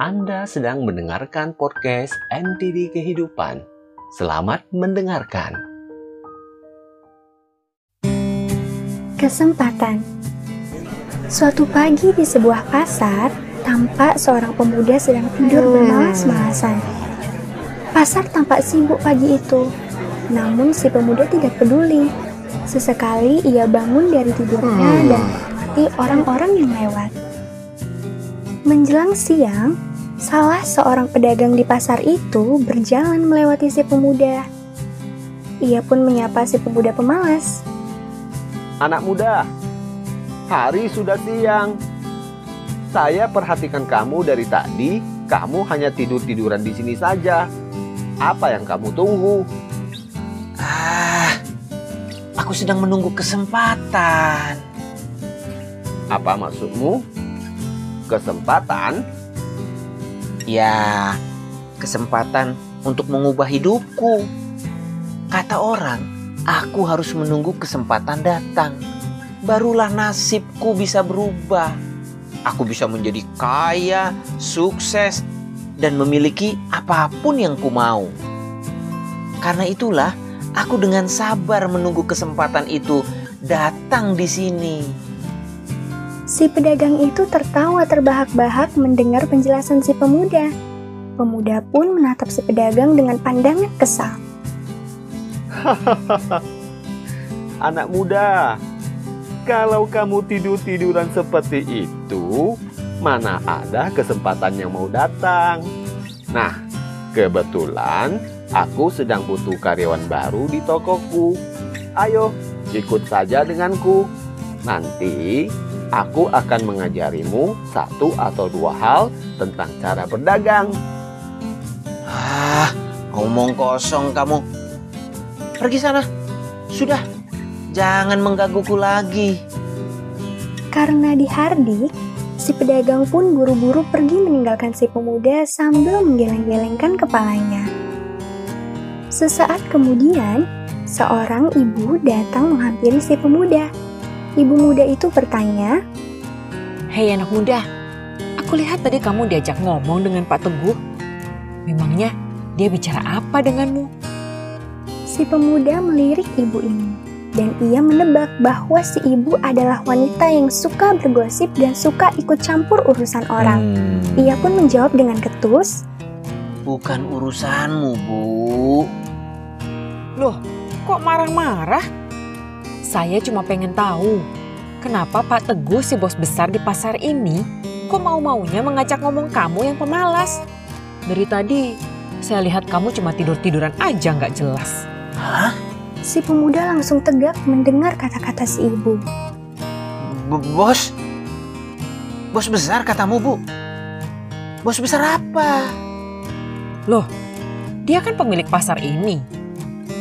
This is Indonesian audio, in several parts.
Anda sedang mendengarkan podcast MTD Kehidupan. Selamat mendengarkan. Kesempatan Suatu pagi di sebuah pasar, tampak seorang pemuda sedang tidur bermalas-malasan. Pasar tampak sibuk pagi itu, namun si pemuda tidak peduli. Sesekali ia bangun dari tidurnya dan mengikuti orang-orang yang lewat. Menjelang siang, salah seorang pedagang di pasar itu berjalan melewati si pemuda. Ia pun menyapa si pemuda pemalas. Anak muda, hari sudah siang. Saya perhatikan kamu dari tadi, kamu hanya tidur-tiduran di sini saja. Apa yang kamu tunggu? Ah, aku sedang menunggu kesempatan. Apa maksudmu? Kesempatan? Ya, kesempatan untuk mengubah hidupku. Kata orang, aku harus menunggu kesempatan datang. Barulah nasibku bisa berubah. Aku bisa menjadi kaya, sukses, dan memiliki apa pun yang ku mau. Karena itulah, aku dengan sabar menunggu kesempatan itu datang di sini. Si pedagang itu tertawa terbahak-bahak mendengar penjelasan si pemuda. Pemuda pun menatap si pedagang dengan pandangan kesal. Anak muda, kalau kamu tidur-tiduran seperti itu, mana ada kesempatan yang mau datang? Nah, kebetulan aku sedang butuh karyawan baru di tokoku. Ayo, ikut saja denganku. Nanti aku akan mengajarimu satu atau dua hal tentang cara berdagang. Ah, ngomong kosong kamu. Pergi sana. Sudah, jangan menggangguku lagi. Karena dihardik, si pedagang pun buru-buru pergi meninggalkan si pemuda sambil menggeleng-gelengkan kepalanya. Sesaat kemudian, seorang ibu datang menghampiri si pemuda. Ibu muda itu bertanya, Hei anak muda, aku lihat tadi kamu diajak ngomong dengan Pak Teguh. Memangnya dia bicara apa denganmu? Si pemuda melirik ibu ini, dan ia menebak bahwa si ibu adalah wanita yang suka bergosip dan suka ikut campur urusan orang. Hmm, Ia pun menjawab dengan ketus, bukan urusanmu, Bu. Loh, kok marah-marah? Saya cuma pengen tahu, kenapa Pak Teguh si bos besar di pasar ini kok mau-maunya mengajak ngomong kamu yang pemalas? Dari tadi, saya lihat kamu cuma tidur-tiduran aja nggak jelas. Hah? si pemuda langsung tegak mendengar kata-kata si ibu. B- bos? Bos besar katamu, Bu? Bos besar apa? Loh, dia kan pemilik pasar ini.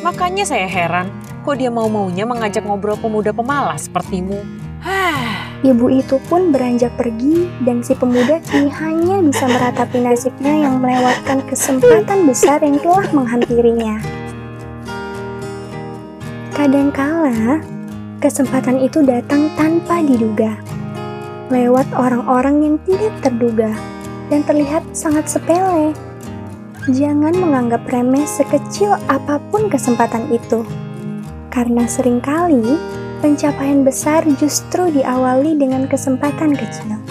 Makanya saya heran, kok dia mau-maunya mengajak ngobrol pemuda pemalas sepertimu. Ibu itu pun beranjak pergi dan si pemuda kini hanya bisa meratapi nasibnya yang melewatkan kesempatan besar yang telah menghampirinya. Kadangkala, kesempatan itu datang tanpa diduga, lewat orang-orang yang tidak terduga dan terlihat sangat sepele. Jangan menganggap remeh sekecil apa pun kesempatan itu, karena sering kali pencapaian besar justru diawali dengan kesempatan kecil.